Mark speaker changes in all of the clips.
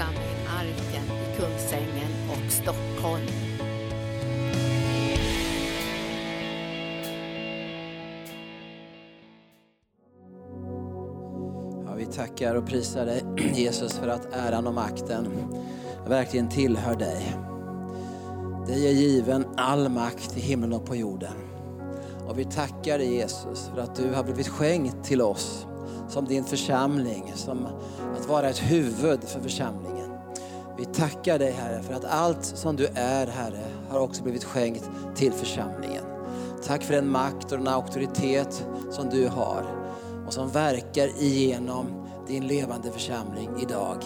Speaker 1: församling Arken i Kungsängen och Stockholm.
Speaker 2: Ja, vi tackar och prisar dig Jesus för att äran och makten verkligen tillhör dig. Dig är given all makt i himlen och på jorden. Och vi tackar dig Jesus för att du har blivit skänkt till oss som din församling, som att vara ett huvud för församlingen. Vi tackar dig Herre för att allt som du är Herre har också blivit skänkt till församlingen. Tack för den makt och den auktoritet som du har och som verkar igenom din levande församling idag.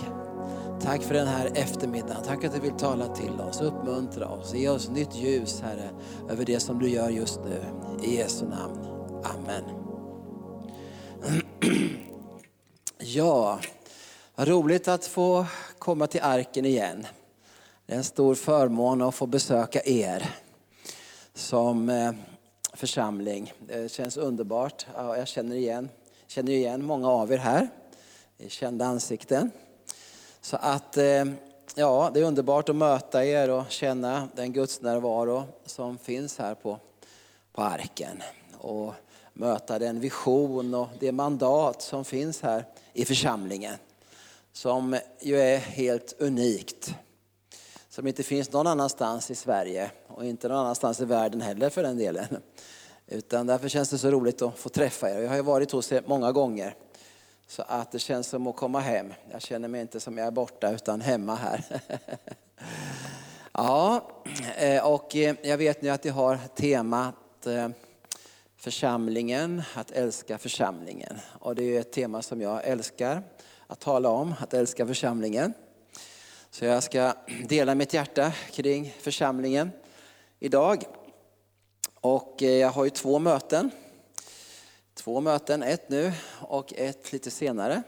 Speaker 2: Tack för den här eftermiddagen. Tack att du vill tala till oss, uppmuntra oss, ge oss nytt ljus Herre över det som du gör just nu. I Jesu namn. Amen. Ja, vad roligt att få komma till arken igen. Det är en stor förmån att få besöka er som eh, församling. Det känns underbart. jag känner igen, känner igen många av er här. Kända ansikten. Så att, eh, ja, det är underbart att möta er och känna den gudsnärvaro som finns här på, på arken. Och möta den vision och det mandat som finns här i församlingen. Som ju är helt unikt. Som inte finns någon annanstans i Sverige och inte någon annanstans i världen heller för den delen. Utan därför känns det så roligt att få träffa er. Jag har ju varit hos er många gånger. Så att det känns som att komma hem. Jag känner mig inte som jag är borta utan hemma här. ja, eh, och eh, jag vet nu att ni har temat eh, församlingen, att älska församlingen. Och det är ett tema som jag älskar att tala om, att älska församlingen. Så jag ska dela mitt hjärta kring församlingen idag. Och eh, jag har ju två möten två möten, ett nu och ett lite senare.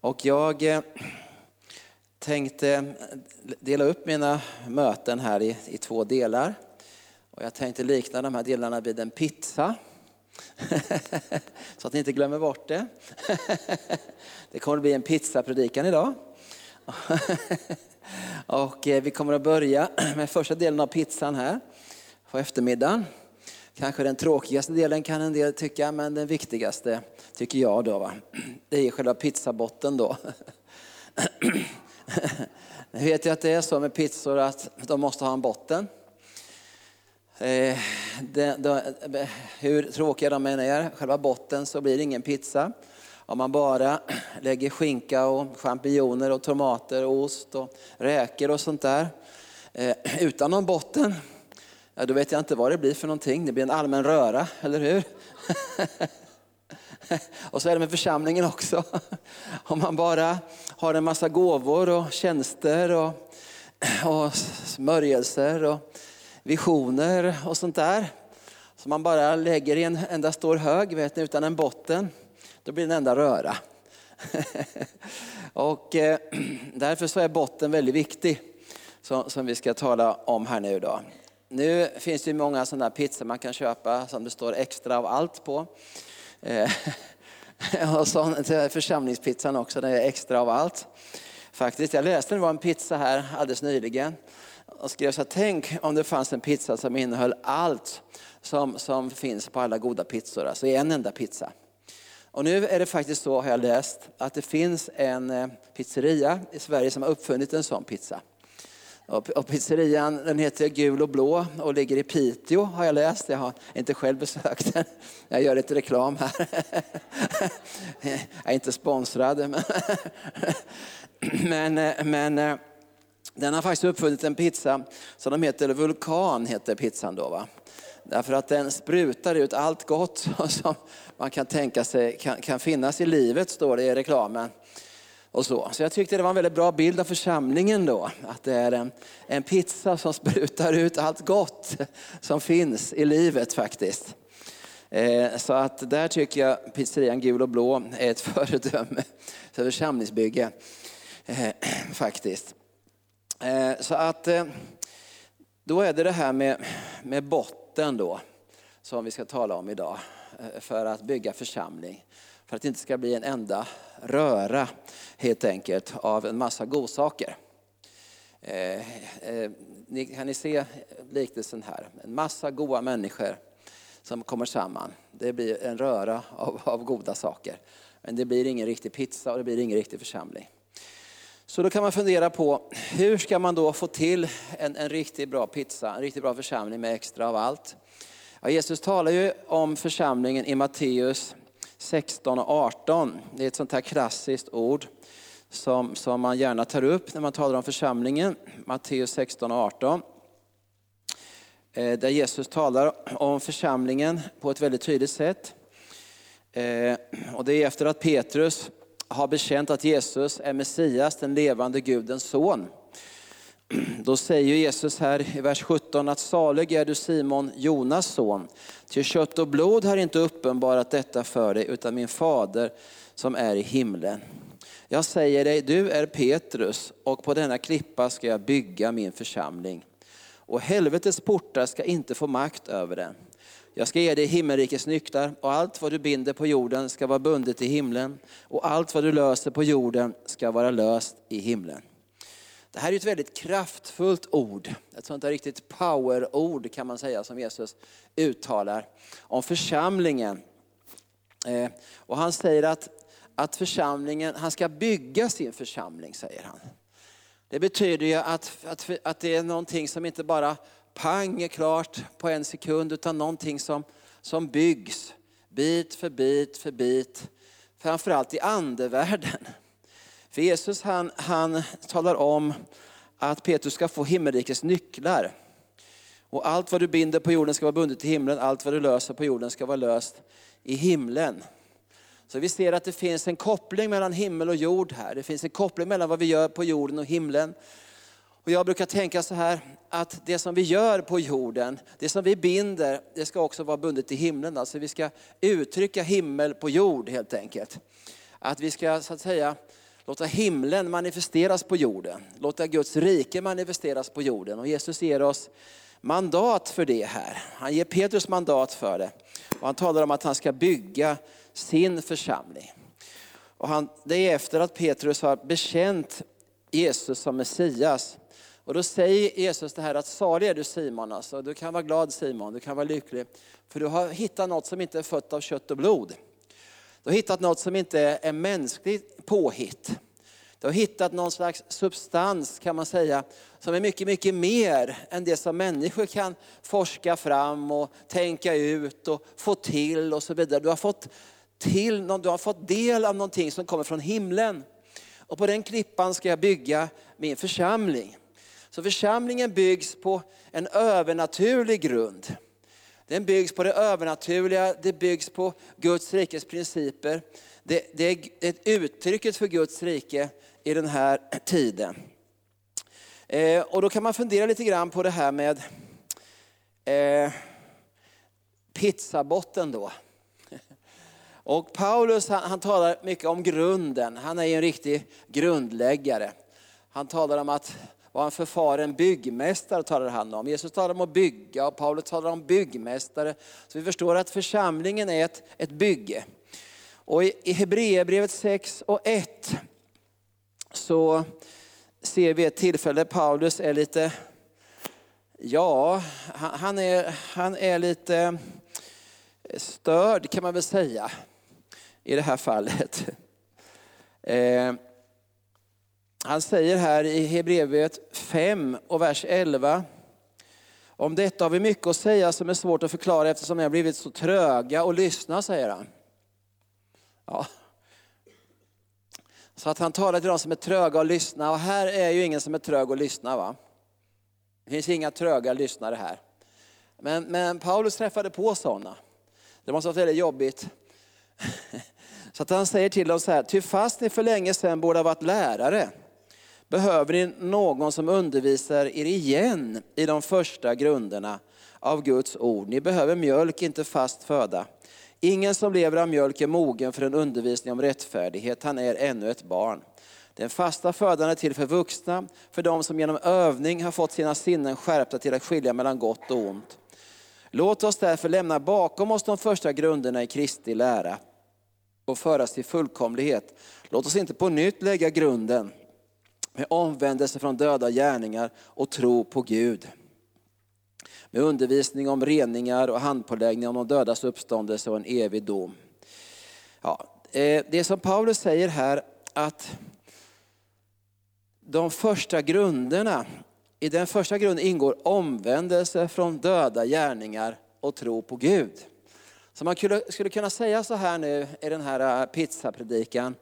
Speaker 2: Och jag eh, tänkte dela upp mina möten här i, i två delar. Och jag tänkte likna de här delarna vid en pizza. Så att ni inte glömmer bort det. Det kommer att bli en pizzapredikan idag. Och eh, vi kommer att börja med första delen av pizzan här på eftermiddagen. Kanske den tråkigaste delen kan en del tycka, men den viktigaste tycker jag då. Va? Det är själva pizzabotten då. Nu vet jag att det är så med pizzor att de måste ha en botten. Eh, det, det, hur tråkiga de än är, själva botten så blir det ingen pizza. Om man bara lägger skinka och champinjoner och tomater och ost och räkor och sånt där eh, utan någon botten Ja, då vet jag inte vad det blir för någonting. Det blir en allmän röra, eller hur? och så är det med församlingen också. Om man bara har en massa gåvor och tjänster och, och smörjelser och visioner och sånt där. Som man bara lägger i en enda stor hög vet ni, utan en botten. Då blir det en enda röra. och eh, därför så är botten väldigt viktig. Som vi ska tala om här nu då. Nu finns det många sådana pizzor man kan köpa som det står extra av allt på. Eh, och sån, församlingspizzan också, den är extra av allt. Faktiskt, jag läste det var en pizza här alldeles nyligen och skrev så här, tänk om det fanns en pizza som innehöll allt som, som finns på alla goda pizzor, alltså i en enda pizza. Och nu är det faktiskt så, har jag läst, att det finns en eh, pizzeria i Sverige som har uppfunnit en sån pizza. Och pizzerian den heter Gul och blå och ligger i Piteå har jag läst. Jag har inte själv besökt den. Jag gör lite reklam här. Jag är inte sponsrad. Men, men eh, eh, den har faktiskt uppfunnit en pizza som de heter Vulkan, heter pizzan då. Va? Därför att den sprutar ut allt gott som man kan tänka sig kan, kan finnas i livet, står det i reklamen och så. så jag tyckte det var en väldigt bra bild av församlingen då. Att det är en, en pizza som sprutar ut allt gott som finns i livet faktiskt. Eh, så att där tycker jag pizzerian Gul och Blå är ett föredöme för församlingsbygge. Eh, faktiskt. Eh, så att eh, då är det det här med, med botten då som vi ska tala om idag eh, för att bygga församling. För att det inte ska bli en enda röra helt enkelt av en massa godsaker. Eh, eh, ni, kan ni se liknelsen här? En massa goda människor som kommer samman. Det blir en röra av, av goda saker. Men det blir ingen riktig pizza och det blir ingen riktig församling. Så då kan man fundera på hur ska man då få till en, en riktigt bra pizza, en riktigt bra församling med extra av allt. Ja, Jesus talar ju om församlingen i Matteus 16 och 18. Det är ett sånt här klassiskt ord som, som man gärna tar upp när man talar om församlingen. Matteus 16 och 18. Eh, där Jesus talar om församlingen på ett väldigt tydligt sätt. Eh, och det är efter att Petrus har bekänt att Jesus är Messias, den levande Gudens son. Då säger Jesus här i vers 17 att salig är du Simon, Jonas son. Till kött och blod har inte uppenbarat detta för dig, utan min fader som är i himlen. Jag säger dig, du är Petrus och på denna klippa ska jag bygga min församling. Och helvetets portar ska inte få makt över den. Jag ska ge dig himmelrikets nycklar och allt vad du binder på jorden ska vara bundet i himlen och allt vad du löser på jorden ska vara löst i himlen. Det här är ett väldigt kraftfullt ord, ett sånt där riktigt powerord kan man säga som Jesus uttalar om församlingen. Eh, och han säger att, att församlingen, han ska bygga sin församling säger han. Det betyder ju att, att, att det är någonting som inte bara pang är klart på en sekund, utan någonting som, som byggs bit för bit för bit, framförallt i andevärlden. För Jesus han, han talar om att Petrus ska få himmelrikets nycklar. Och allt vad du binder på jorden ska vara bundet i himlen, allt vad du löser på jorden ska vara löst i himlen. Så vi ser att det finns en koppling mellan himmel och jord här. Det finns en koppling mellan vad vi gör på jorden och himlen. Och jag brukar tänka så här, att det som vi gör på jorden, det som vi binder, det ska också vara bundet i himlen. Alltså vi ska uttrycka himmel på jord helt enkelt. Att vi ska så att säga låta himlen manifesteras på jorden. Låta Guds rike manifesteras på jorden. Och Jesus ger oss mandat för det här. Han ger Petrus mandat för det. Och han talar om att han ska bygga sin församling. Och han, det är efter att Petrus har bekänt Jesus som Messias. Och då säger Jesus det här att salig är du Simon, alltså. du kan vara glad Simon, du kan vara lycklig. För du har hittat något som inte är fött av kött och blod. Du har hittat något som inte är mänskligt påhitt. Du har hittat någon slags substans kan man säga, som är mycket, mycket mer än det som människor kan forska fram och tänka ut och få till och så vidare. Du har fått, till, du har fått del av någonting som kommer från himlen. Och på den klippan ska jag bygga min församling. Så församlingen byggs på en övernaturlig grund. Den byggs på det övernaturliga, det byggs på Guds rikes principer. Det, det är ett uttrycket för Guds rike i den här tiden. Eh, och då kan man fundera lite grann på det här med eh, pizzabotten då. Och Paulus han, han, talar mycket om grunden, han är en riktig grundläggare. Han talar om att vara en förfaren byggmästare talar han om. Jesus talar om att bygga och Paulus talar om byggmästare. Så vi förstår att församlingen är ett, ett bygge. Och i, i Hebreerbrevet 6 och 1 så ser vi ett tillfälle Paulus är lite, ja, han är, han är lite störd kan man väl säga i det här fallet. Eh, han säger här i Hebreerbrevet 5 och vers 11. Om detta har vi mycket att säga som är svårt att förklara eftersom ni har blivit så tröga att lyssna, säger han. Ja. Så att han talar till de som är tröga att lyssna och här är ju ingen som är trög att lyssna. Va? Det finns inga tröga lyssnare här. Men, men Paulus träffade på sådana. Det måste ha varit väldigt jobbigt. Så att han säger till dem så här, ty fast ni för länge sedan borde ha varit lärare, behöver ni någon som undervisar er igen i de första grunderna av Guds ord. Ni behöver mjölk, inte fast föda. Ingen som lever av mjölk är mogen för en undervisning om rättfärdighet, han är ännu ett barn. Den fasta födan är till för vuxna, för de som genom övning har fått sina sinnen skärpta till att skilja mellan gott och ont. Låt oss därför lämna bakom oss de första grunderna i Kristi lära. och föras till fullkomlighet. Låt oss inte på nytt lägga grunden med omvändelse från döda gärningar och tro på Gud. Med undervisning om reningar och handpåläggning om de dödas uppståndelse och en evig dom. Ja, eh, det som Paulus säger här att de första grunderna, i den första grunden ingår omvändelse från döda gärningar och tro på Gud. Så man skulle kunna säga så här nu i den här eh, pizzapredikan,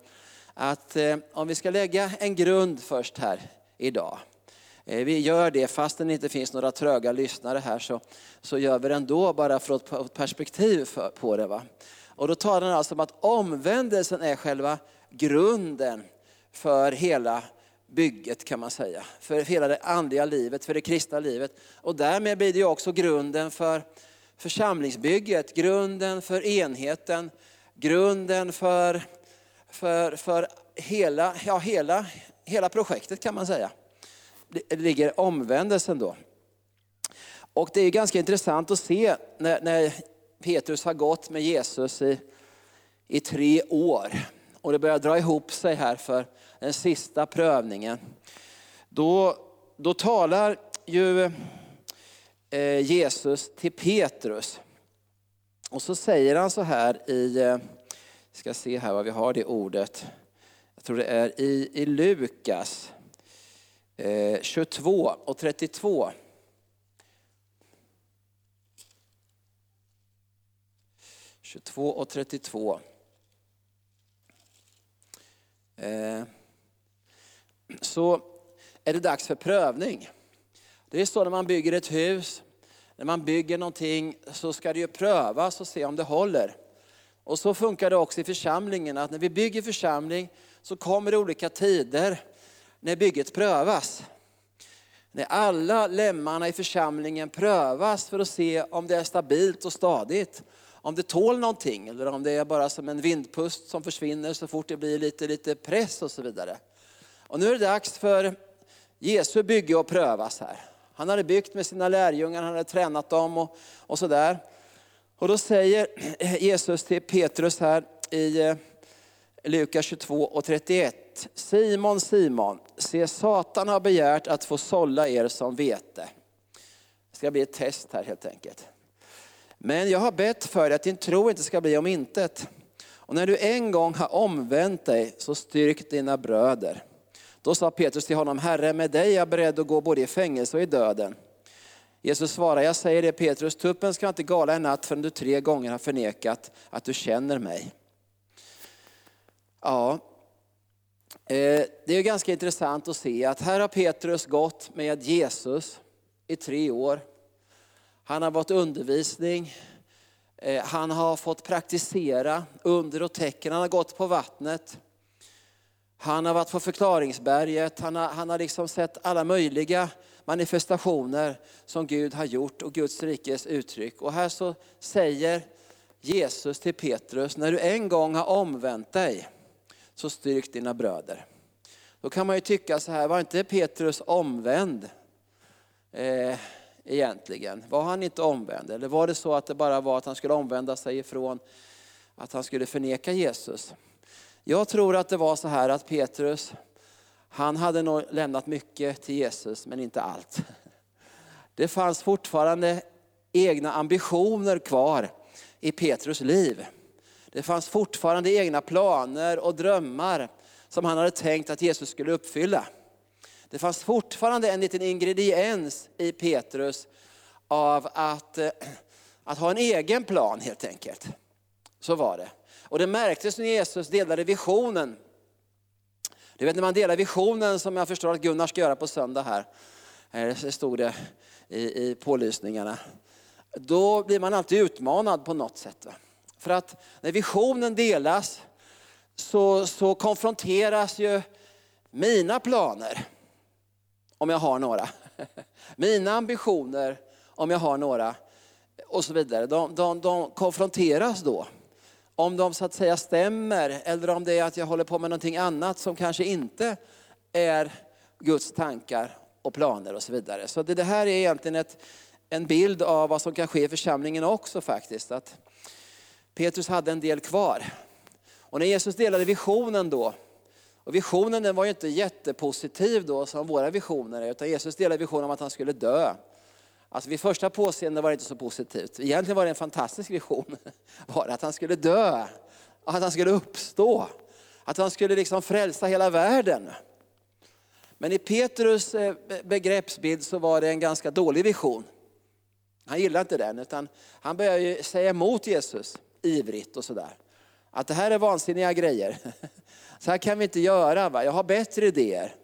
Speaker 2: att eh, om vi ska lägga en grund först här idag. Eh, vi gör det fastän det inte finns några tröga lyssnare här så, så gör vi det ändå bara för att få ett perspektiv för, på det. Va? Och då talar han alltså om att omvändelsen är själva grunden för hela bygget kan man säga. För hela det andliga livet, för det kristna livet. Och därmed blir det också grunden för församlingsbygget, grunden för enheten, grunden för, för, för hela, ja, hela, hela projektet kan man säga. Det ligger omvändelsen då. Och det är ganska intressant att se när, när Petrus har gått med Jesus i, i tre år och det börjar dra ihop sig här för den sista prövningen. Då, då talar ju Eh, Jesus till Petrus. Och så säger han så här i, eh, ska se här vad vi har det ordet. Jag tror det är i, i Lukas 22 och 32. Tjugotvå och 32. Eh, så är det dags för prövning. Det är så när man bygger ett hus, när man bygger någonting så ska det ju prövas och se om det håller. Och så funkar det också i församlingen, att när vi bygger församling så kommer det olika tider när bygget prövas. När alla lemmarna i församlingen prövas för att se om det är stabilt och stadigt. Om det tål någonting eller om det är bara som en vindpust som försvinner så fort det blir lite, lite press och så vidare. Och nu är det dags för Jesu bygge att prövas här. Han hade byggt med sina lärjungar, han hade tränat dem och, och sådär. Och då säger Jesus till Petrus här i eh, Lukas 22 och 31. Simon, Simon, se Satan har begärt att få sålla er som vete. Det ska bli ett test här helt enkelt. Men jag har bett för dig att din tro inte ska bli om intet. Och när du en gång har omvänt dig så styrk dina bröder. Då sa Petrus till honom, Herre med dig är jag beredd att gå både i fängelse och i döden. Jesus svarar, jag säger det Petrus, tuppen ska inte gala en natt förrän du tre gånger har förnekat att du känner mig. Ja, eh, det är ganska intressant att se att här har Petrus gått med Jesus i tre år. Han har fått undervisning, eh, han har fått praktisera under och tecken, han har gått på vattnet. Han har varit på förklaringsberget, han har, han har liksom sett alla möjliga manifestationer som Gud har gjort och Guds rikes uttryck. Och här så säger Jesus till Petrus, när du en gång har omvänt dig så styrk dina bröder. Då kan man ju tycka så här, var inte Petrus omvänd eh, egentligen? Var han inte omvänd? Eller var det så att det bara var att han skulle omvända sig ifrån att han skulle förneka Jesus? Jag tror att det var så här att Petrus, han hade nog lämnat mycket till Jesus, men inte allt. Det fanns fortfarande egna ambitioner kvar i Petrus liv. Det fanns fortfarande egna planer och drömmar som han hade tänkt att Jesus skulle uppfylla. Det fanns fortfarande en liten ingrediens i Petrus av att, eh, att ha en egen plan helt enkelt. Så var det. Och det märktes när Jesus delade visionen. Du vet när man delar visionen som jag förstår att Gunnar ska göra på söndag här. Det stod det i, i pålysningarna. Då blir man alltid utmanad på något sätt. För att när visionen delas så, så konfronteras ju mina planer, om jag har några. Mina ambitioner, om jag har några. Och så vidare. De, de, de konfronteras då om de så att säga stämmer eller om det är att jag håller på med någonting annat som kanske inte är Guds tankar och planer och så vidare. Så det, det här är egentligen ett, en bild av vad som kan ske i församlingen också faktiskt. Att Petrus hade en del kvar. Och när Jesus delade visionen då, och visionen den var ju inte jättepositiv då som våra visioner är, utan Jesus delade visionen om att han skulle dö. Alltså vid första påseendet var det inte så positivt. Egentligen var det en fantastisk vision. Var att han skulle dö, att han skulle uppstå, att han skulle liksom frälsa hela världen. Men i Petrus eh, begreppsbild så var det en ganska dålig vision. Han gillade inte den, utan han började säga emot Jesus ivrigt och sådär. Att det här är vansinniga grejer. Så här kan vi inte göra, va? jag har bättre idéer.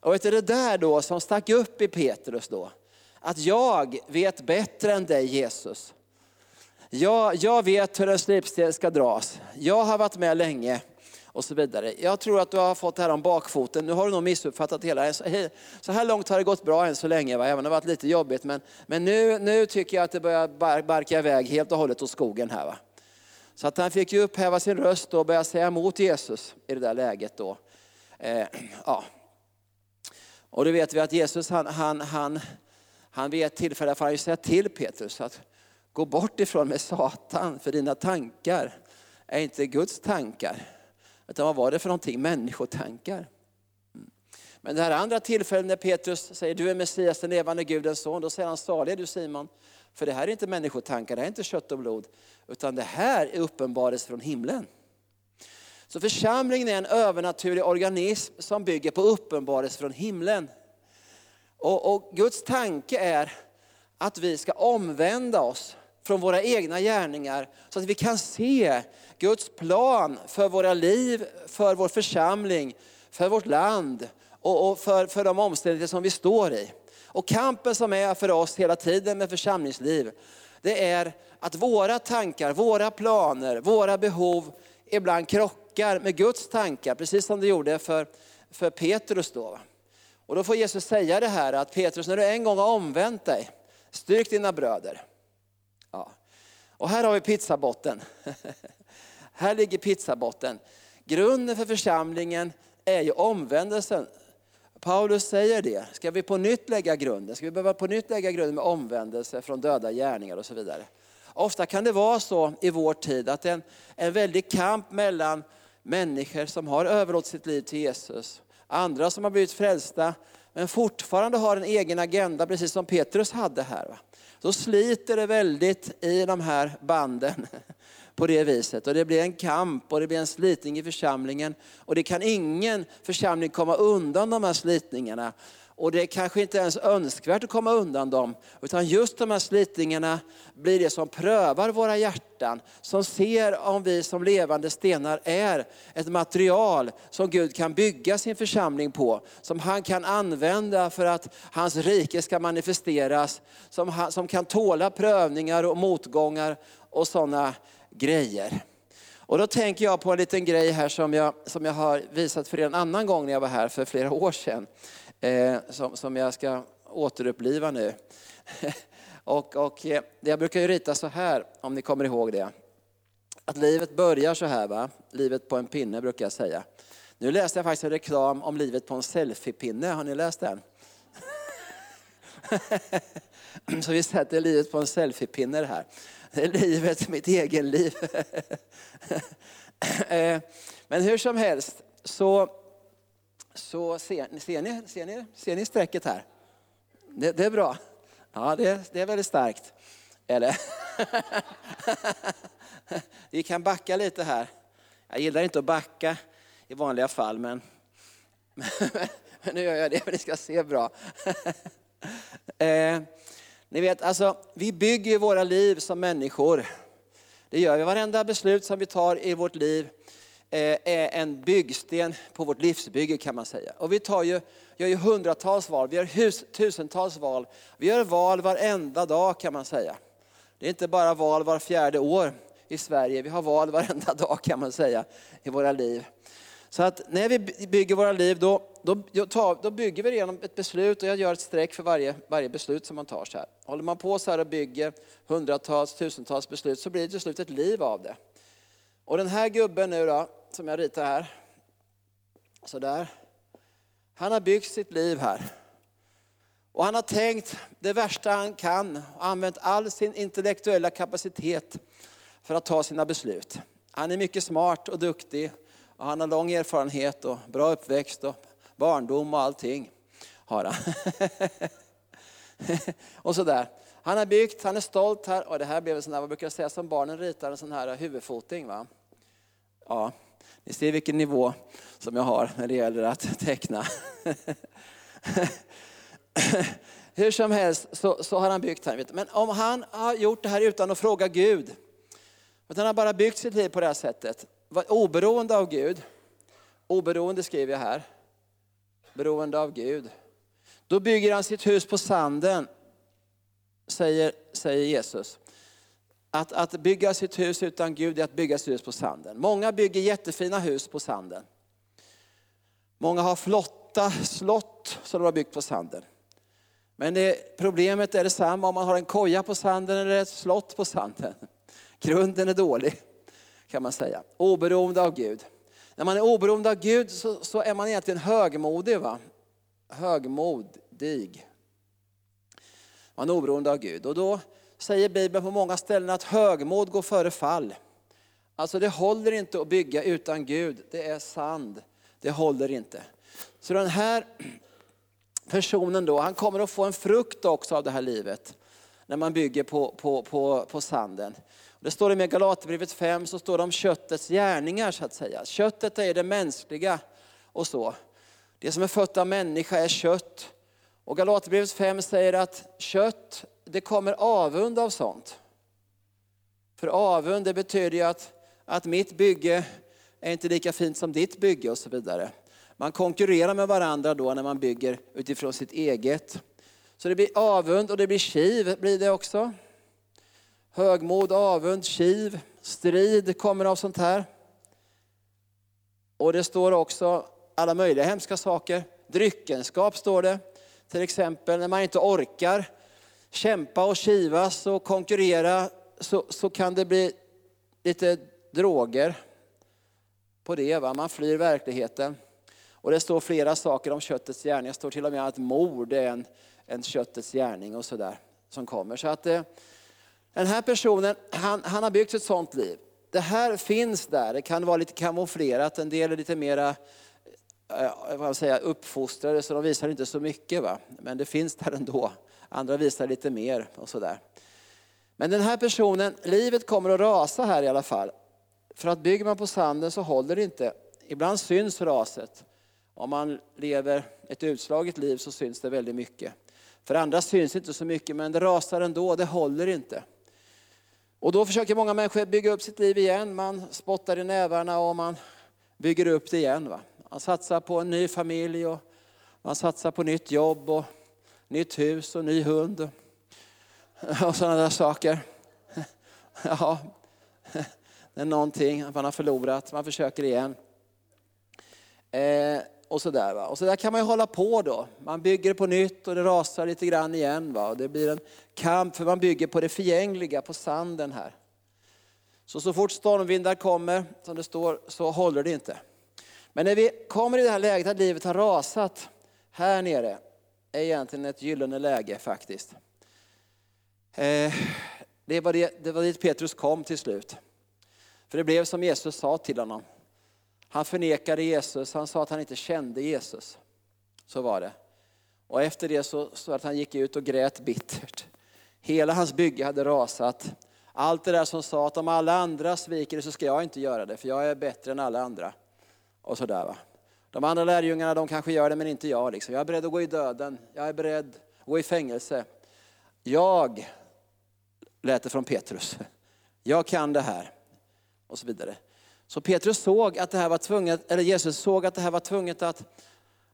Speaker 2: Och vet du, det där då som stack upp i Petrus då, att jag vet bättre än dig Jesus. Jag, jag vet hur en slipsten ska dras. Jag har varit med länge och så vidare. Jag tror att du har fått det här om bakfoten. Nu har du nog missuppfattat hela. Så här långt har det gått bra än så länge, va? även om det har varit lite jobbigt. Men, men nu, nu tycker jag att det börjar barka iväg helt och hållet åt skogen här. Va? Så att han fick ju upphäva sin röst och börja säga emot Jesus i det där läget då. Eh, ja. Och då vet vi att Jesus han, han, han, han vid ett tillfälle får han säga till Petrus att gå bort ifrån med Satan för dina tankar är inte Guds tankar. Utan vad var det för någonting? Människotankar. Mm. Men det här andra tillfället när Petrus säger du är Messias, den levande Gudens son, då säger han salig är du Simon. För det här är inte människotankar, det här är inte kött och blod, utan det här är uppenbarelse från himlen. Så församlingen är en övernaturlig organism som bygger på uppenbarelse från himlen. Och, och, Guds tanke är att vi ska omvända oss från våra egna gärningar så att vi kan se Guds plan för våra liv, för vår församling, för vårt land och, och för, för de omständigheter som vi står i. Och kampen som är för oss hela tiden med församlingsliv, det är att våra tankar, våra planer, våra behov ibland krockar med Guds tankar, precis som det gjorde för, för Petrus då. Och då får Jesus säga det här att Petrus, när du en gång har omvänt dig, styrk dina bröder. Ja. Och här har vi pizzabotten. här ligger pizzabotten. Grunden för församlingen är ju omvändelsen Paulus säger det. Ska vi på nytt lägga grunden? Ska vi behöva på nytt lägga grunden med omvändelse från döda gärningar och så vidare? Ofta kan det vara så i vår tid att en, en väldig kamp mellan människor som har överlåtit sitt liv till Jesus, andra som har blivit frälsta, men fortfarande har en egen agenda, precis som Petrus hade här. Då sliter det väldigt i de här banden på det viset. Och det blir en kamp och det blir en slitning i församlingen. Och det kan ingen församling komma undan de här slitningarna. Och det är kanske inte ens önskvärt att komma undan dem. Utan just de här slitningarna blir det som prövar våra hjärtan. Som ser om vi som levande stenar är ett material som Gud kan bygga sin församling på. Som han kan använda för att hans rike ska manifesteras. Som, som kan tåla prövningar och motgångar och sådana grejer. Och då tänker jag på en liten grej här som jag, som jag har visat för er en annan gång när jag var här för flera år sedan. Eh, som, som jag ska återuppliva nu. och, och eh, jag brukar ju rita så här, om ni kommer ihåg det. Att livet börjar så här, va? livet på en pinne brukar jag säga. Nu läste jag faktiskt en reklam om livet på en selfiepinne, har ni läst den? så vi sätter livet på en selfiepinne här. Det är livet, mitt egen liv. Eh, men hur som helst så, så ser, ser, ni, ser, ni, ser ni strecket här? Det, det är bra. Ja, det, det är väldigt starkt. Eller? Vi kan backa lite här. Jag gillar inte att backa i vanliga fall, men, men nu gör jag det för att ni ska se bra. Eh, ni vet, alltså, vi bygger våra liv som människor. Det gör vi. Varenda beslut som vi tar i vårt liv Eh, är en byggsten på vårt livsbygge kan man säga. Och vi tar ju, gör ju hundratals val, vi gör hus, tusentals val. Vi gör val varenda dag kan man säga. Det är inte bara val var fjärde år i Sverige, vi har val varenda dag kan man säga i våra liv. Så att när vi bygger våra liv då, då, då bygger vi det genom ett beslut och jag gör ett streck för varje, varje beslut som man tar. Så här. Håller man på så här och bygger hundratals, tusentals beslut så blir det till slut ett liv av det. Och den här gubben nu då, som jag ritar här, så där. Han har byggt sitt liv här. Och han har tänkt det värsta han kan och använt all sin intellektuella kapacitet för att ta sina beslut. Han är mycket smart och duktig. Och han har lång erfarenhet och bra uppväxt och barndom och allting. Har han. och sådär. Han har byggt, han är stolt här. Och det här blev en sån där, vad brukar jag säga, som barnen ritar en sån här huvudfoting. Va? Ja, ni ser vilken nivå som jag har när det gäller att teckna. Hur som helst så, så har han byggt här. Men om han har gjort det här utan att fråga Gud, utan han har bara byggt sitt liv på det här sättet, oberoende av Gud, oberoende skriver jag här, beroende av Gud. Då bygger han sitt hus på sanden, säger, säger Jesus. Att, att bygga sitt hus utan Gud är att bygga sitt hus på sanden. Många bygger jättefina hus på sanden. Många har flotta slott som de har byggt på sanden. Men det, problemet är detsamma om man har en koja på sanden eller ett slott på sanden. Grunden är dålig kan man säga. Oberoende av Gud. När man är oberoende av Gud så, så är man egentligen högmodig. Va? Högmodig. Man är oberoende av Gud. Och då säger Bibeln på många ställen att högmod går före fall. Alltså det håller inte att bygga utan Gud. Det är sand. Det håller inte. Så den här personen då, han kommer att få en frukt också av det här livet. När man bygger på, på, på, på sanden. Det står i Galaterbrevet 5 så står det om köttets gärningar så att säga. Köttet är det mänskliga och så. Det som är fött av människa är kött. Och Galaterbrevet 5 säger att kött, det kommer avund av sånt. För avund det betyder ju att, att mitt bygge är inte lika fint som ditt bygge och så vidare. Man konkurrerar med varandra då när man bygger utifrån sitt eget. Så det blir avund och det blir kiv blir det också. Högmod, avund, kiv, strid kommer av sånt här. Och det står också alla möjliga hemska saker. Dryckenskap står det. Till exempel när man inte orkar kämpa och kivas och konkurrera så, så kan det bli lite droger på det. Va? Man flyr verkligheten. Och det står flera saker om köttets gärning. Det står till och med att mord är en, en köttets gärning och sådär som kommer. Så att eh, den här personen, han, han har byggt ett sånt liv. Det här finns där, det kan vara lite kamouflerat, en del är lite mera Eh, vad säga, uppfostrade så de visar inte så mycket. Va? Men det finns där ändå. Andra visar lite mer och sådär. Men den här personen, livet kommer att rasa här i alla fall. För att bygger man på sanden så håller det inte. Ibland syns raset. Om man lever ett utslaget liv så syns det väldigt mycket. För andra syns inte så mycket men det rasar ändå, det håller inte. Och då försöker många människor bygga upp sitt liv igen. Man spottar i nävarna och man bygger upp det igen. Va? Man satsar på en ny familj och man satsar på nytt jobb och nytt hus och ny hund och sådana där saker. Ja, det är någonting man har förlorat, man försöker igen. Eh, och så där, va? Och så där kan man ju hålla på då. Man bygger på nytt och det rasar lite grann igen. Va? Och det blir en kamp för man bygger på det förgängliga, på sanden här. Så så fort stormvindar kommer, som det står, så håller det inte. Men när vi kommer i det här läget att livet har rasat här nere, är egentligen ett gyllene läge faktiskt. Eh, det var, det, det var dit Petrus kom till slut. För det blev som Jesus sa till honom. Han förnekade Jesus, han sa att han inte kände Jesus. Så var det. Och efter det så, så att han gick ut och grät bittert. Hela hans bygge hade rasat. Allt det där som sa att om alla andra sviker så ska jag inte göra det, för jag är bättre än alla andra. Och sådär va. De andra lärjungarna de kanske gör det men inte jag. Liksom. Jag är beredd att gå i döden, jag är beredd att gå i fängelse. Jag, lät det från Petrus, jag kan det här. Och så vidare. Så Petrus såg att det här var tvunget, eller Jesus såg att det här var tvunget att,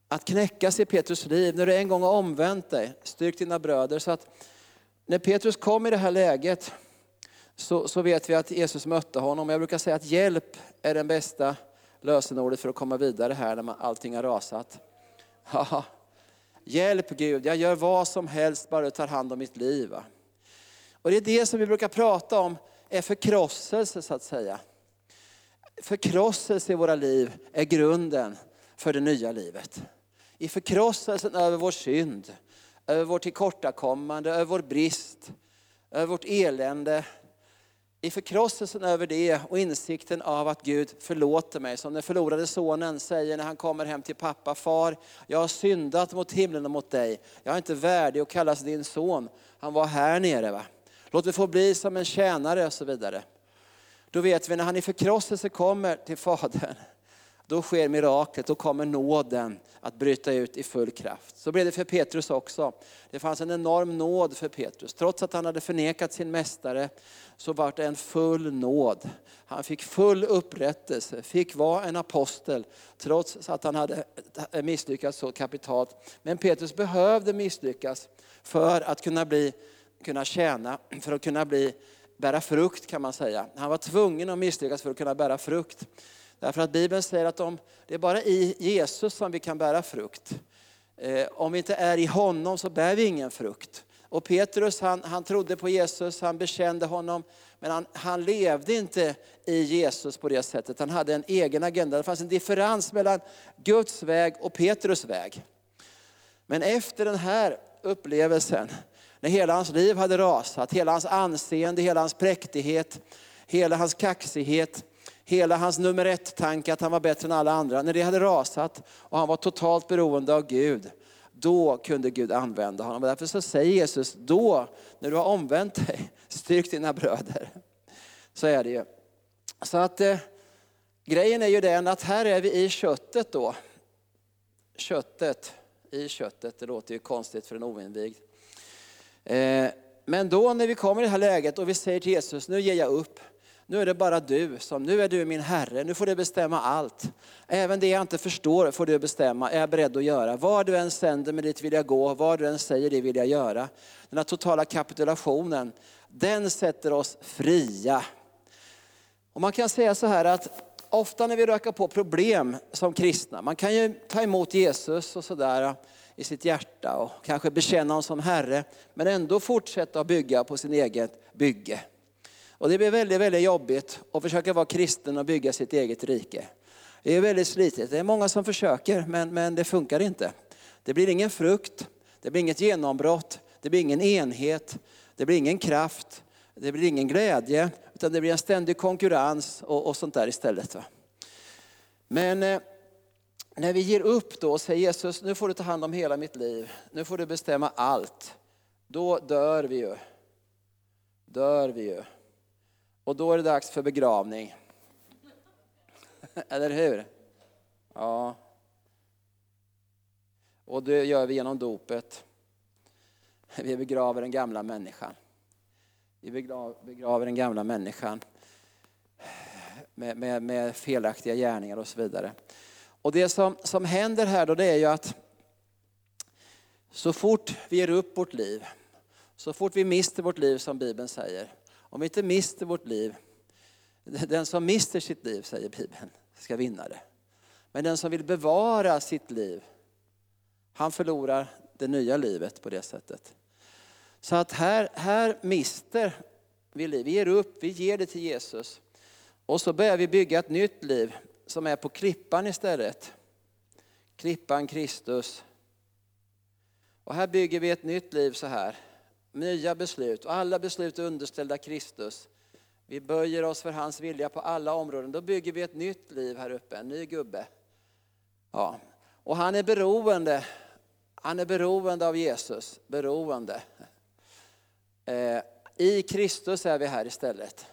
Speaker 2: att knäckas i Petrus liv. När du en gång har omvänt dig, styrk dina bröder. Så att när Petrus kom i det här läget så, så vet vi att Jesus mötte honom. Jag brukar säga att hjälp är den bästa lösenordet för att komma vidare här när man, allting har rasat. Hjälp Gud, jag gör vad som helst bara du tar hand om mitt liv. Och det är det som vi brukar prata om, är förkrosselse så att säga förkrosselse i våra liv är grunden för det nya livet. I förkrosselsen över vår synd, över vårt tillkortakommande, över vår brist, över vårt elände i förkrosselsen över det och insikten av att Gud förlåter mig, som den förlorade sonen säger när han kommer hem till pappa, far, jag har syndat mot himlen och mot dig. Jag är inte värdig att kallas din son. Han var här nere. Va? Låt mig få bli som en tjänare och så vidare. Då vet vi när han i förkrosselse kommer till Fadern, då sker miraklet, då kommer nåden att bryta ut i full kraft. Så blev det för Petrus också. Det fanns en enorm nåd för Petrus. Trots att han hade förnekat sin mästare så var det en full nåd. Han fick full upprättelse, fick vara en apostel trots att han hade misslyckats så kapitalt. Men Petrus behövde misslyckas för att kunna, bli, kunna tjäna, för att kunna bli, bära frukt kan man säga. Han var tvungen att misslyckas för att kunna bära frukt. Därför att Bibeln säger att om, det är bara i Jesus som vi kan bära frukt. Eh, om vi inte är i honom så bär vi ingen frukt. Och Petrus han, han trodde på Jesus, han bekände honom, men han, han levde inte i Jesus på det sättet. Han hade en egen agenda. Det fanns en differens mellan Guds väg och Petrus väg. Men efter den här upplevelsen, när hela hans liv hade rasat, hela hans anseende, hela hans präktighet, hela hans kaxighet, hela hans nummer ett-tanke att han var bättre än alla andra, när det hade rasat och han var totalt beroende av Gud, då kunde Gud använda honom. därför så säger Jesus, då när du har omvänt dig, styrk dina bröder. Så är det ju. Så att eh, grejen är ju den att här är vi i köttet då. Köttet, i köttet, det låter ju konstigt för en oinvigd. Eh, men då när vi kommer i det här läget och vi säger till Jesus, nu ger jag upp. Nu är det bara du som, nu är du min Herre, nu får du bestämma allt. Även det jag inte förstår får du bestämma, är jag beredd att göra. Var du än sänder mig dit vill jag gå, vad du än säger det vill jag göra. Den här totala kapitulationen, den sätter oss fria. Och man kan säga så här att ofta när vi rökar på problem som kristna, man kan ju ta emot Jesus och sådär i sitt hjärta och kanske bekänna honom som Herre, men ändå fortsätta att bygga på sin eget bygge. Och det blir väldigt, väldigt jobbigt att försöka vara kristen och bygga sitt eget rike. Det är väldigt slitigt. Det är många som försöker, men, men det funkar inte. Det blir ingen frukt, det blir inget genombrott, det blir ingen enhet, det blir ingen kraft, det blir ingen glädje, utan det blir en ständig konkurrens och, och sånt där istället. Va? Men eh, när vi ger upp då och säger Jesus, nu får du ta hand om hela mitt liv, nu får du bestämma allt. Då dör vi ju. Dör vi ju. Och då är det dags för begravning. Eller hur? Ja. Och det gör vi genom dopet. Vi begraver den gamla människan. Vi begraver den gamla människan med, med, med felaktiga gärningar och så vidare. Och det som, som händer här då det är ju att så fort vi ger upp vårt liv, så fort vi mister vårt liv som Bibeln säger, om vi inte mister vårt liv, den som mister sitt liv, säger Bibeln, ska vinna det. Men den som vill bevara sitt liv, han förlorar det nya livet på det sättet. Så att här, här mister vi liv. Vi ger upp, vi ger det till Jesus. Och så börjar vi bygga ett nytt liv som är på klippan istället. Klippan Kristus. Och här bygger vi ett nytt liv så här nya beslut och alla beslut är underställda Kristus. Vi böjer oss för hans vilja på alla områden. Då bygger vi ett nytt liv här uppe, en ny gubbe. Ja. Och han är beroende, han är beroende av Jesus, beroende. Eh, I Kristus är vi här istället.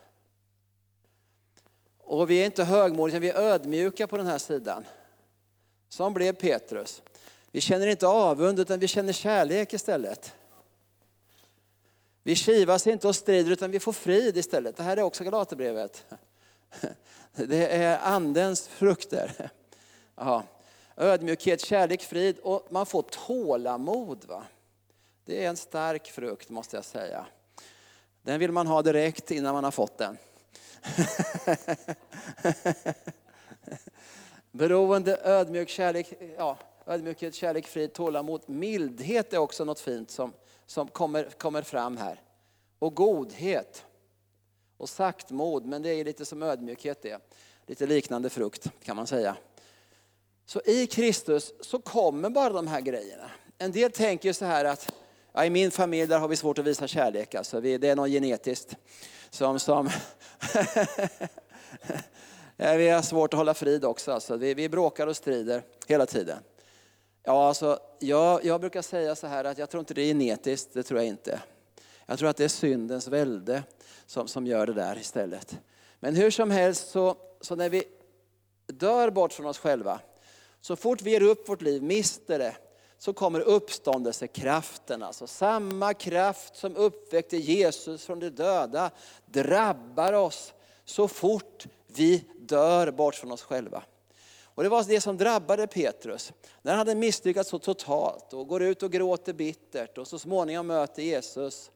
Speaker 2: Och vi är inte högmodiga, vi är ödmjuka på den här sidan. Som blev Petrus. Vi känner inte avund utan vi känner kärlek istället. Vi kivas inte och strider utan vi får frid istället. Det här är också Galaterbrevet. Det är andens frukter. Ja. Ödmjukhet, kärlek, frid och man får tålamod. Va? Det är en stark frukt måste jag säga. Den vill man ha direkt innan man har fått den. Beroende, ödmjuk, kärlek, ja, ödmjukhet, kärlek, frid, tålamod. Mildhet är också något fint som som kommer, kommer fram här. Och godhet och saktmod, men det är lite som ödmjukhet det. Lite liknande frukt kan man säga. Så i Kristus så kommer bara de här grejerna. En del tänker så här att ja, i min familj där har vi svårt att visa kärlek, alltså, det är något genetiskt. som, som vi har svårt att hålla frid också. Alltså. Vi, vi bråkar och strider hela tiden. Ja, alltså, jag, jag brukar säga så här att jag tror inte det är genetiskt, det tror jag inte. Jag tror att det är syndens välde som, som gör det där istället. Men hur som helst, så, så när vi dör bort från oss själva, så fort vi ger upp vårt liv, mister det, så kommer uppståndelsekraften. Alltså samma kraft som uppväckte Jesus från de döda drabbar oss så fort vi dör bort från oss själva. Och det var det som drabbade Petrus. När han hade misslyckats så totalt och går ut och gråter bittert och så småningom möter Jesus,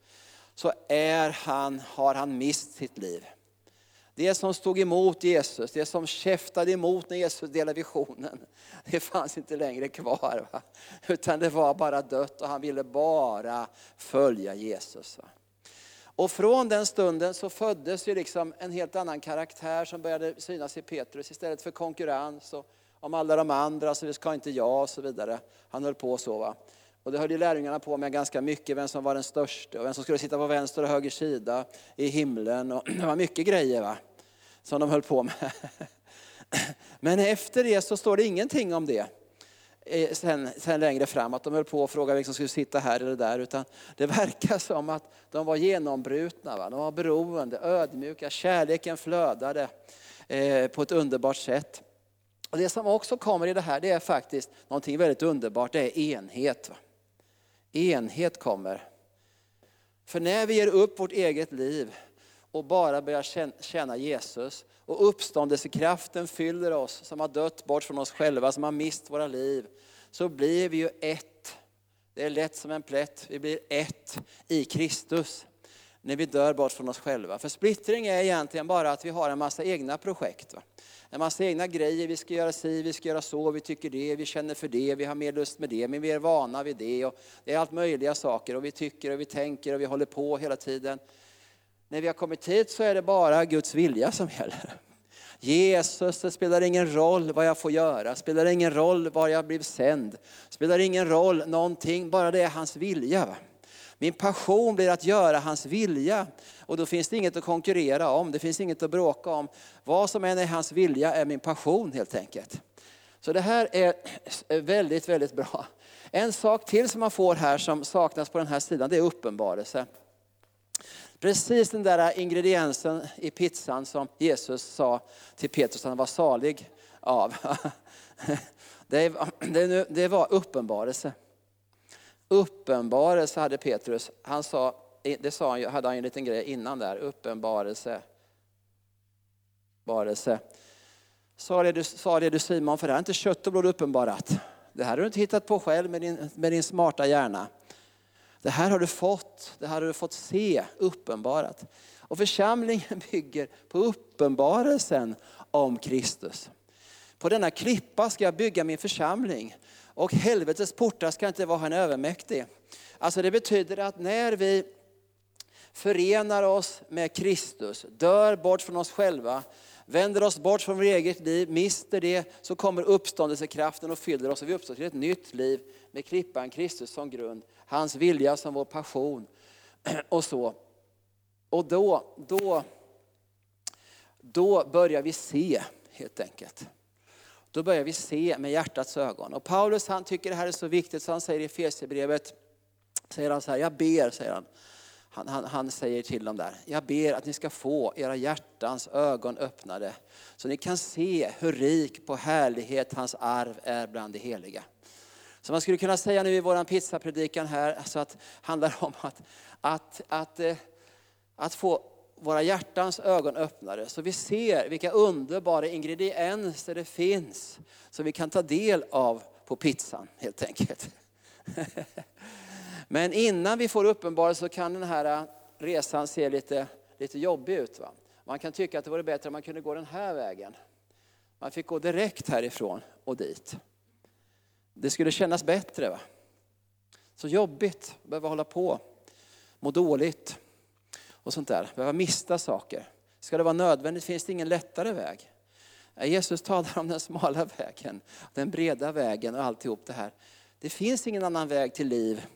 Speaker 2: så är han, har han mist sitt liv. Det som stod emot Jesus, det som käftade emot när Jesus delade visionen, det fanns inte längre kvar. Va? Utan det var bara dött och han ville bara följa Jesus. Va? Och från den stunden så föddes ju liksom en helt annan karaktär som började synas i Petrus istället för konkurrens och om alla de andra så ska inte jag och så vidare. Han höll på så. Va? Och det höll ju lärjungarna på med ganska mycket, vem som var den största och vem som skulle sitta på vänster och höger sida i himlen. Och det var mycket grejer va? som de höll på med. Men efter det så står det ingenting om det Eh, sen, sen längre fram, att de höll på att fråga vem som liksom, skulle sitta här eller där. Utan det verkar som att de var genombrutna, va? de var beroende, ödmjuka, kärleken flödade eh, på ett underbart sätt. Och Det som också kommer i det här, det är faktiskt någonting väldigt underbart, det är enhet. Va? Enhet kommer. För när vi ger upp vårt eget liv och bara börjar känna Jesus och uppståndelsekraften fyller oss som har dött bort från oss själva, som har mist våra liv, så blir vi ju ett. Det är lätt som en plätt, vi blir ett i Kristus när vi dör bort från oss själva. För splittring är egentligen bara att vi har en massa egna projekt. Va? En massa egna grejer, vi ska göra si, vi ska göra så, vi tycker det, vi känner för det, vi har mer lust med det, men vi är vana vid det. Och det är allt möjliga saker och vi tycker och vi tänker och vi håller på hela tiden. När vi har kommit hit så är det bara Guds vilja som gäller. Jesus, det spelar ingen roll vad jag får göra, spelar ingen roll var jag blev sänd, spelar ingen roll någonting, bara det är hans vilja. Min passion blir att göra hans vilja. Och då finns det inget att konkurrera om, det finns inget att bråka om. Vad som än är hans vilja är min passion helt enkelt. Så det här är väldigt, väldigt bra. En sak till som man får här som saknas på den här sidan, det är uppenbarelse. Precis den där ingrediensen i pizzan som Jesus sa till Petrus att han var salig av. Det var uppenbarelse. Uppenbarelse hade Petrus. Han sa, det sa han, hade han en liten grej innan där. Uppenbarelse. Barelse. Sa det, du, du Simon, för det här är inte kött och blod uppenbarat. Det här har du inte hittat på själv med din, med din smarta hjärna. Det här har du fått, det här har du fått se uppenbarat. Och församlingen bygger på uppenbarelsen om Kristus. På denna klippa ska jag bygga min församling och helvetets portar ska inte vara henne övermäktig. Alltså det betyder att när vi förenar oss med Kristus, dör bort från oss själva, vänder oss bort från vårt eget liv, mister det, så kommer uppståndelsekraften och fyller oss och vi uppstår till ett nytt liv med klippan Kristus som grund, hans vilja som vår passion och så. Och då, då, då börjar vi se helt enkelt. Då börjar vi se med hjärtats ögon. Och Paulus han tycker det här är så viktigt så han säger i Efesierbrevet, säger han så här, jag ber, säger han. Han, han, han, säger till dem där, jag ber att ni ska få era hjärtans ögon öppnade så ni kan se hur rik på härlighet hans arv är bland de heliga. Så man skulle kunna säga nu i vår pizzapredikan här, alltså att handlar om att, att, att, eh, att få våra hjärtans ögon öppnade så vi ser vilka underbara ingredienser det finns som vi kan ta del av på pizzan helt enkelt. Men innan vi får uppenbarelse så kan den här äh, resan se lite, lite jobbig ut. Va? Man kan tycka att det vore bättre om man kunde gå den här vägen. Man fick gå direkt härifrån och dit. Det skulle kännas bättre. Va? Så jobbigt att behöva hålla på, må dåligt och sånt där. Behöva mista saker. Ska det vara nödvändigt finns det ingen lättare väg. Äh, Jesus talar om den smala vägen, den breda vägen och alltihop det här. Det finns ingen annan väg till liv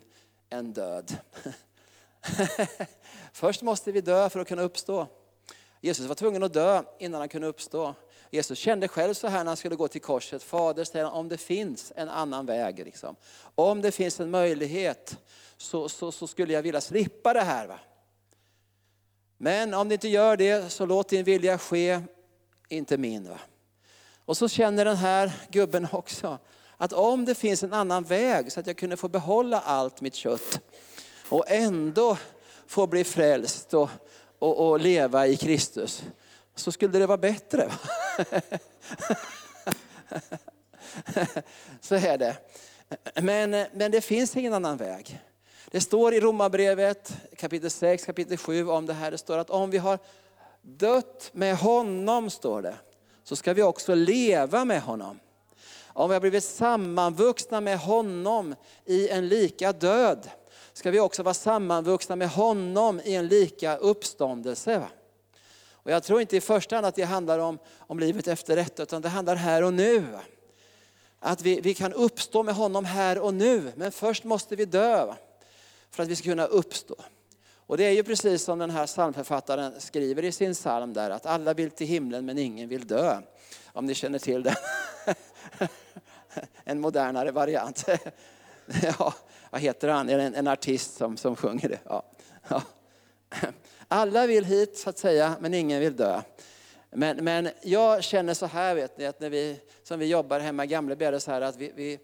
Speaker 2: än död. Först måste vi dö för att kunna uppstå. Jesus var tvungen att dö innan han kunde uppstå. Jesus kände själv så här när han skulle gå till korset. Fader, säger om det finns en annan väg, liksom. om det finns en möjlighet så, så, så, skulle jag vilja slippa det här. Va? Men om det inte gör det, så låt din vilja ske, inte min. Va? Och så känner den här gubben också, att om det finns en annan väg så att jag kunde få behålla allt mitt kött och ändå få bli frälst och, och, och leva i Kristus, så skulle det vara bättre. så är det. Men, men det finns ingen annan väg. Det står i Romarbrevet kapitel 6, kapitel 7 om det här. Det står att om vi har dött med honom, står det, så ska vi också leva med honom. Om vi har blivit sammanvuxna med honom i en lika död, ska vi också vara sammanvuxna med honom i en lika uppståndelse. Och jag tror inte i första hand att det handlar om, om livet efter detta, utan det handlar här och nu. Att vi, vi kan uppstå med honom här och nu, men först måste vi dö för att vi ska kunna uppstå. Och det är ju precis som den här psalmförfattaren skriver i sin psalm där, att alla vill till himlen men ingen vill dö. Om ni känner till det. en modernare variant. ja, vad heter han? Är det en, en artist som, som sjunger det? Ja. ja. Alla vill hit så att säga, men ingen vill dö. Men, men jag känner så här, vet ni, att när vi, som vi jobbar hemma i Gamleby, så här att vi, vi,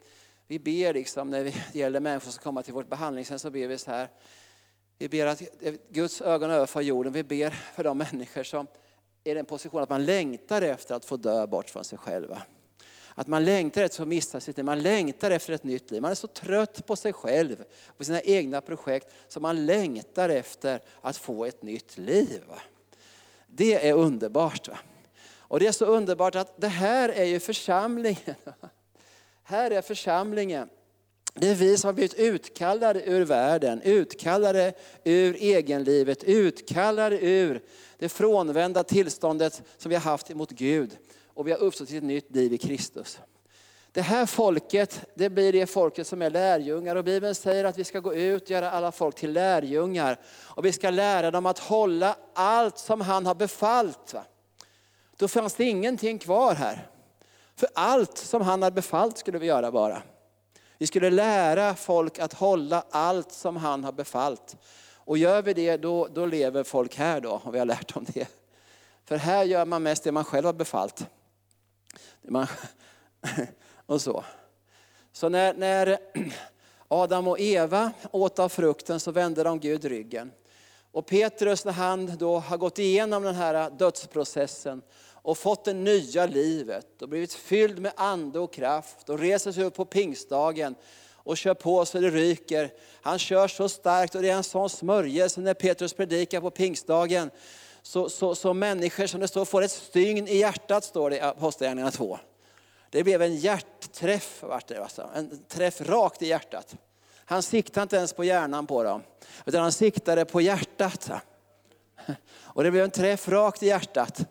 Speaker 2: vi ber liksom, när det gäller människor som kommer till vårt behandlingshem, så ber vi så här. Vi ber att Guds ögon överför jorden. Vi ber för de människor som är i den positionen att man längtar efter att få dö bort från sig själva. Att man längtar efter att missa sitt liv, man längtar efter ett nytt liv. Man är så trött på sig själv, på sina egna projekt, så man längtar efter att få ett nytt liv. Det är underbart. Va? Och det är så underbart att det här är ju församlingen. Här är församlingen. Det är vi som har blivit utkallade ur världen, utkallade ur egenlivet, utkallade ur det frånvända tillståndet som vi har haft emot Gud och vi har uppstått till ett nytt liv i Kristus. Det här folket, det blir det folket som är lärjungar och Bibeln säger att vi ska gå ut och göra alla folk till lärjungar. Och vi ska lära dem att hålla allt som han har befallt. Va? Då fanns det ingenting kvar här. För allt som han har befallt skulle vi göra bara. Vi skulle lära folk att hålla allt som han har befallt. Och gör vi det, då, då lever folk här då, och vi har lärt dem det. För här gör man mest det man själv har befallt. Man, och så. Så när, när Adam och Eva åt av frukten så vände de Gud ryggen. Och Petrus när han då har gått igenom den här dödsprocessen och fått det nya livet och blivit fylld med ande och kraft och reser sig upp på pingstdagen och kör på så det ryker. Han kör så starkt och det är en sån smörjelse när Petrus predikar på pingstdagen så, så, så människor som det står får ett stygn i hjärtat, står det i Apostlagärningarna 2. Det blev en hjärtträff, vart det, alltså. en träff rakt i hjärtat. Han siktade inte ens på hjärnan på dem, utan han siktade på hjärtat. Och det blev en träff rakt i hjärtat.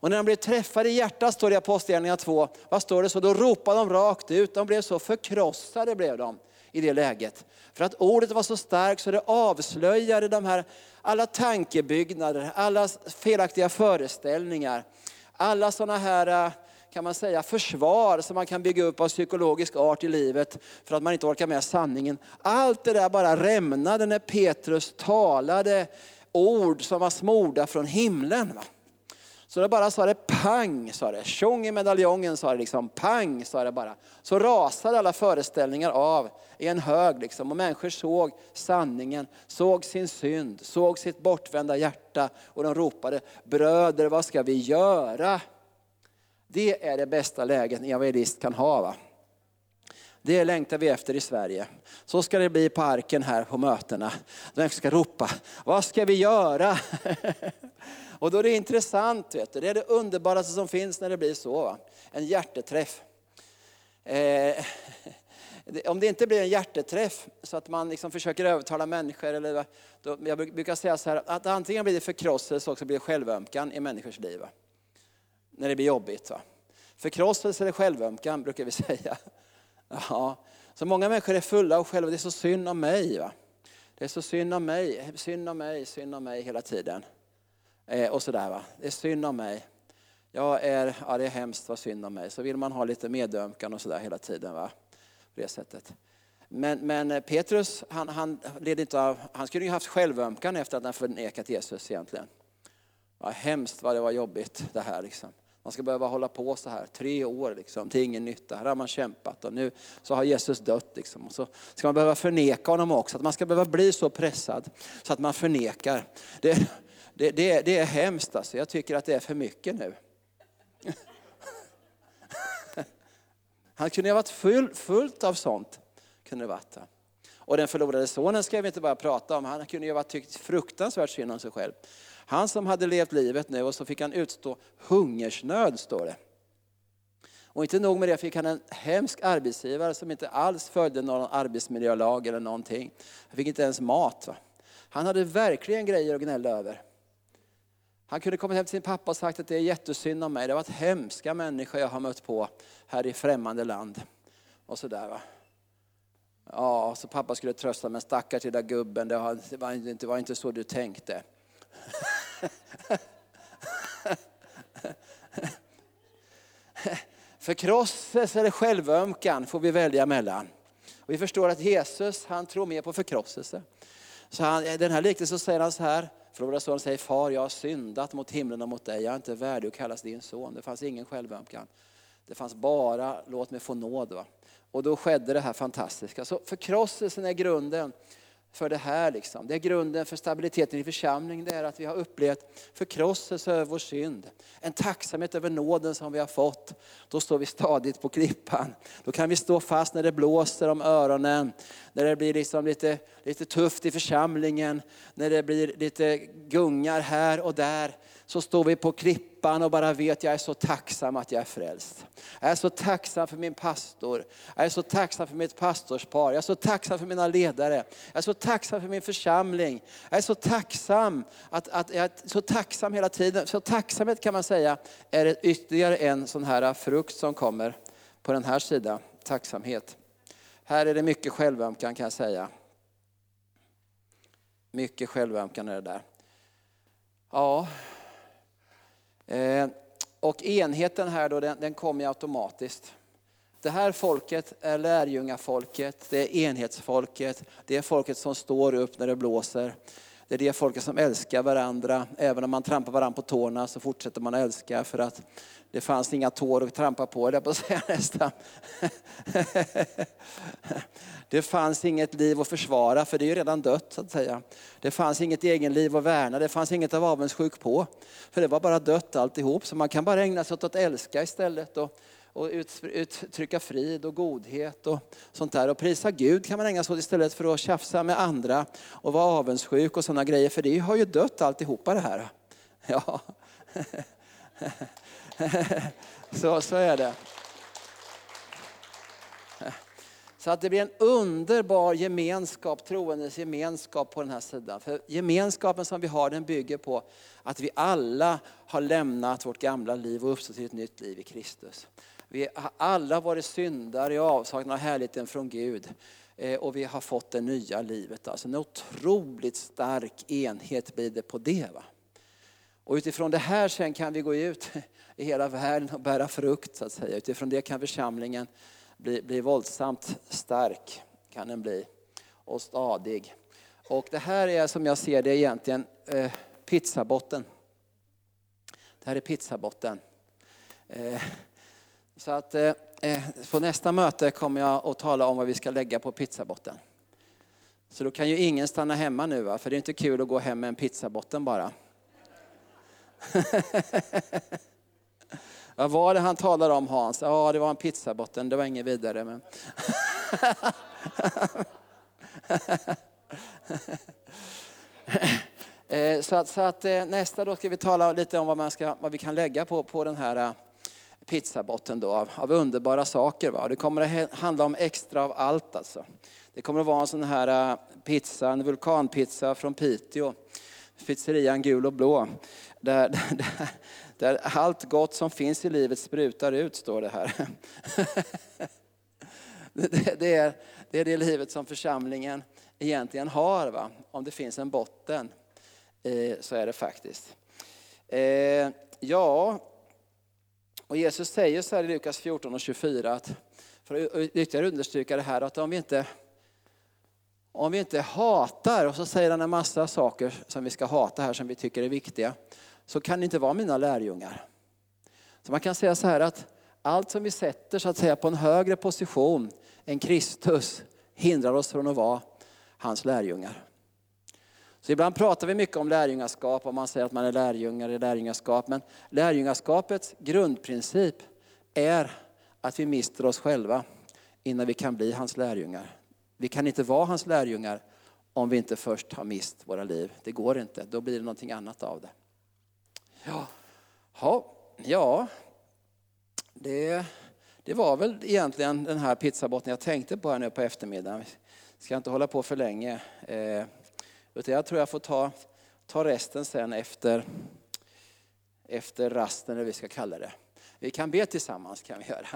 Speaker 2: Och när de blev träffade i hjärtat, står det i Apostlagärningarna 2, vad står det så? Då ropade de rakt ut, de blev så förkrossade blev de i det läget. För att ordet var så starkt så det avslöjade de här, alla tankebyggnader, alla felaktiga föreställningar, alla sådana här eh, kan man säga, försvar som man kan bygga upp av psykologisk art i livet för att man inte orkar med sanningen. Allt det där bara rämnade när Petrus talade ord som var smorda från himlen. Va? Så det bara sa det pang, sa det. Tjong i medaljongen sa det liksom, pang sa det bara. Så rasade alla föreställningar av i en hög liksom. Och människor såg sanningen, såg sin synd, såg sitt bortvända hjärta. Och de ropade, bröder vad ska vi göra? Det är det bästa läget en evangelist kan ha. Va? Det längtar vi efter i Sverige. Så ska det bli på arken här på mötena. De ska ropa, vad ska vi göra? Och då är det intressant, vet du. det är det underbaraste som finns när det blir så. Va? En hjärteträff. Eh, om det inte blir en hjärteträff så att man liksom försöker övertala människor, eller, då, jag brukar säga så här, att antingen blir det förkrosselse och blir det självömkan i människors liv. Va? När det blir jobbigt. Va? Förkrosselse eller självömkan brukar vi säga. Ja. Så många människor är fulla av själva, det är så synd om mig. Va? Det är så synd om mig, synd om mig, synd om mig hela tiden. Eh, och sådär va. Det är synd om mig. Jag är, ja det är hemskt vad synd om mig. Så vill man ha lite medömkan och sådär hela tiden va. På det sättet. Men, men eh, Petrus, han, han, led inte av, han skulle ju haft självömkan efter att han förnekat Jesus egentligen. Vad hemskt vad det var jobbigt det här liksom. Man ska behöva hålla på så här tre år liksom, till ingen nytta. Här har man kämpat och nu så har Jesus dött. Liksom. Och så ska man behöva förneka honom också. Att man ska behöva bli så pressad så att man förnekar. Det, det, det, det är hemskt alltså. Jag tycker att det är för mycket nu. Han kunde ha varit full, fullt av sånt. Kunde varit. Och den förlorade sonen ska vi inte bara prata om. Han kunde ju ha tyckt fruktansvärt synd om sig själv. Han som hade levt livet nu och så fick han utstå hungersnöd, står det. Och inte nog med det fick han en hemsk arbetsgivare som inte alls följde någon arbetsmiljölag eller någonting. Han fick inte ens mat. Va? Han hade verkligen grejer att gnälla över. Han kunde kommit hem till sin pappa och sagt att det är jättesynd om mig. Det har varit hemska människor jag har mött på här i främmande land. Och sådär va. Ja, så pappa skulle trösta men stackars lilla gubben, det var, inte, det var inte så du tänkte. Förkrosselse eller självömkan får vi välja mellan. Och vi förstår att Jesus han tror mer på förkrosselse. Så han, den här liknelsen säger han så här, Förlorade sonen säger, far jag har syndat mot himlen och mot dig, jag är inte värdig att kallas din son. Det fanns ingen självömkan. Det fanns bara, låt mig få nåd. Va? Och då skedde det här fantastiska. Så förkrosselsen är grunden för det här. Liksom. Det är grunden för stabiliteten i församlingen. Det är att vi har upplevt förkrosselse över vår synd. En tacksamhet över nåden som vi har fått. Då står vi stadigt på klippan. Då kan vi stå fast när det blåser om öronen. När det blir liksom lite, lite tufft i församlingen. När det blir lite gungar här och där så står vi på klippan och bara vet jag är så tacksam att jag är frälst. Jag är så tacksam för min pastor. Jag är så tacksam för mitt pastorspar. Jag är så tacksam för mina ledare. Jag är så tacksam för min församling. Jag är så tacksam att, att jag är så tacksam hela tiden. Så tacksamhet kan man säga är ytterligare en sån här frukt som kommer på den här sidan. Tacksamhet. Här är det mycket självömkan kan jag säga. Mycket självömkan är det där. Ja, Eh, och enheten här då, den, den kommer automatiskt. Det här folket är lärjungafolket, det är enhetsfolket, det är folket som står upp när det blåser. Det är det folket som älskar varandra. Även om man trampar varandra på tårna så fortsätter man älska för att det fanns inga tår att trampa på, jag på att säga nästan. Det fanns inget liv att försvara, för det är ju redan dött så att säga. Det fanns inget egen liv att värna, det fanns inget av avundsjuk på. För det var bara dött alltihop, så man kan bara ägna sig åt att älska istället. Och, och uttrycka frid och godhet och sånt där. Och prisa Gud kan man ägna sig åt istället för att tjafsa med andra och vara avundsjuk och sådana grejer. För det har ju dött alltihopa det här. Ja. Så, så är det. Så att det blir en underbar gemenskap, troendes gemenskap på den här sidan. För gemenskapen som vi har den bygger på att vi alla har lämnat vårt gamla liv och uppstått till ett nytt liv i Kristus. Vi har alla varit syndare i avsaknad av härligheten från Gud. Eh, och vi har fått det nya livet. Alltså en otroligt stark enhet blir det på det. Va? Och utifrån det här sen kan vi gå ut i hela världen och bära frukt så att säga. Utifrån det kan församlingen bli, bli våldsamt stark, kan den bli. Och stadig. Och det här är som jag ser det egentligen eh, pizzabotten. Det här är pizzabotten. Eh, så att eh, eh, på nästa möte kommer jag att tala om vad vi ska lägga på pizzabotten. Så då kan ju ingen stanna hemma nu, va? för det är inte kul att gå hem med en pizzabotten bara. Vad var det han talade om Hans? Ja, det var en pizzabotten, det var inget vidare. Men... Eh, så att, så att, eh, nästa då ska vi tala lite om vad, man ska, vad vi kan lägga på, på den här pizzabotten då, av, av underbara saker. Va? Det kommer att handla om extra av allt alltså. Det kommer att vara en sån här äh, pizza, en vulkanpizza från Piteå. Pizzerian Gul och Blå. Där, där, där allt gott som finns i livet sprutar ut, står det här. Det, det, är, det är det livet som församlingen egentligen har. Va? Om det finns en botten eh, så är det faktiskt. Eh, ja, och Jesus säger så här i Lukas 14 och 24 att för att ytterligare understryka det här att om vi inte om vi inte hatar, och så säger han en massa saker som vi ska hata här som vi tycker är viktiga, så kan ni inte vara mina lärjungar. Så man kan säga så här att allt som vi sätter så att säga på en högre position än Kristus hindrar oss från att vara hans lärjungar. Så ibland pratar vi mycket om lärjungaskap om man säger att man är lärjungar i lärjungaskap. Men lärjungaskapets grundprincip är att vi mister oss själva innan vi kan bli hans lärjungar. Vi kan inte vara hans lärjungar om vi inte först har mist våra liv. Det går inte, då blir det någonting annat av det. Ja, ha, ja det, det var väl egentligen den här pizzabotten jag tänkte på här nu på eftermiddagen. Ska inte hålla på för länge. Eh, utan jag tror jag får ta, ta resten sen efter, efter rasten, eller vi ska kalla det. Vi kan be tillsammans kan vi göra.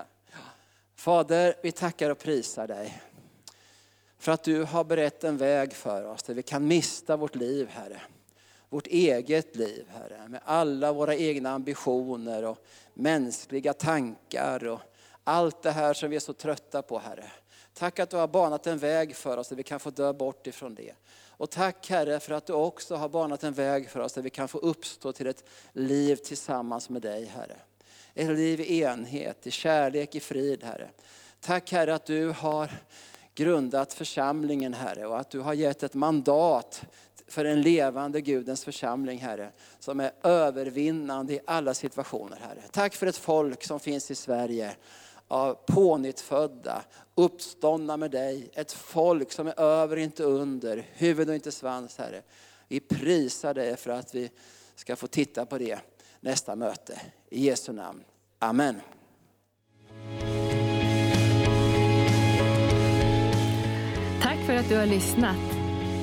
Speaker 2: Fader, vi tackar och prisar dig. För att du har berett en väg för oss där vi kan mista vårt liv, Herre. Vårt eget liv, Herre. Med alla våra egna ambitioner och mänskliga tankar och allt det här som vi är så trötta på, Herre. Tack att du har banat en väg för oss där vi kan få dö bort ifrån det. Och tack Herre för att du också har banat en väg för oss där vi kan få uppstå till ett liv tillsammans med dig Herre. Ett liv i enhet, i kärlek, i frid Herre. Tack Herre att du har grundat församlingen Herre och att du har gett ett mandat för en levande Gudens församling Herre. Som är övervinnande i alla situationer Herre. Tack för ett folk som finns i Sverige av pånyttfödda, uppståndna med dig. Ett folk som är över, inte under, huvud och inte svans Herre. Vi prisar dig för att vi ska få titta på det nästa möte. I Jesu namn. Amen.
Speaker 3: Tack för att du har lyssnat.